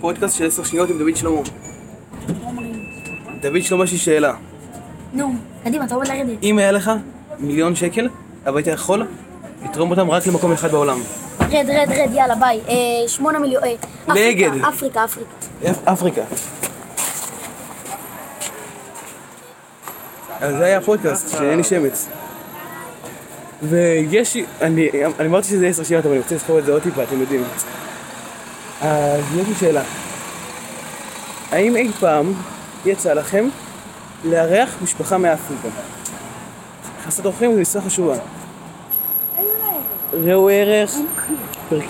פודקאסט של עשר שניות עם דוד שלמה. דוד שלמה יש לי שאלה. נו, קדימה, אתה עומד לרדת. אם היה לך מיליון שקל, אבל היית יכול לתרום אותם רק למקום אחד בעולם. רד, רד, רד, יאללה, ביי. אה, שמונה מיליון... אה, נגד. אפריקה, אפריקה, אפריקה. אז זה היה הפודקאסט של יני שמץ. ויש לי, אני, אמרתי שזה עשר שניות, אבל אני רוצה לסחור את זה עוד טיפה, אתם יודעים. אז יש לי שאלה. האם אי פעם יצא לכם לארח משפחה מאפריקה? הכנסת אורחים זו משרה חשובה. ראו ערך, פרקי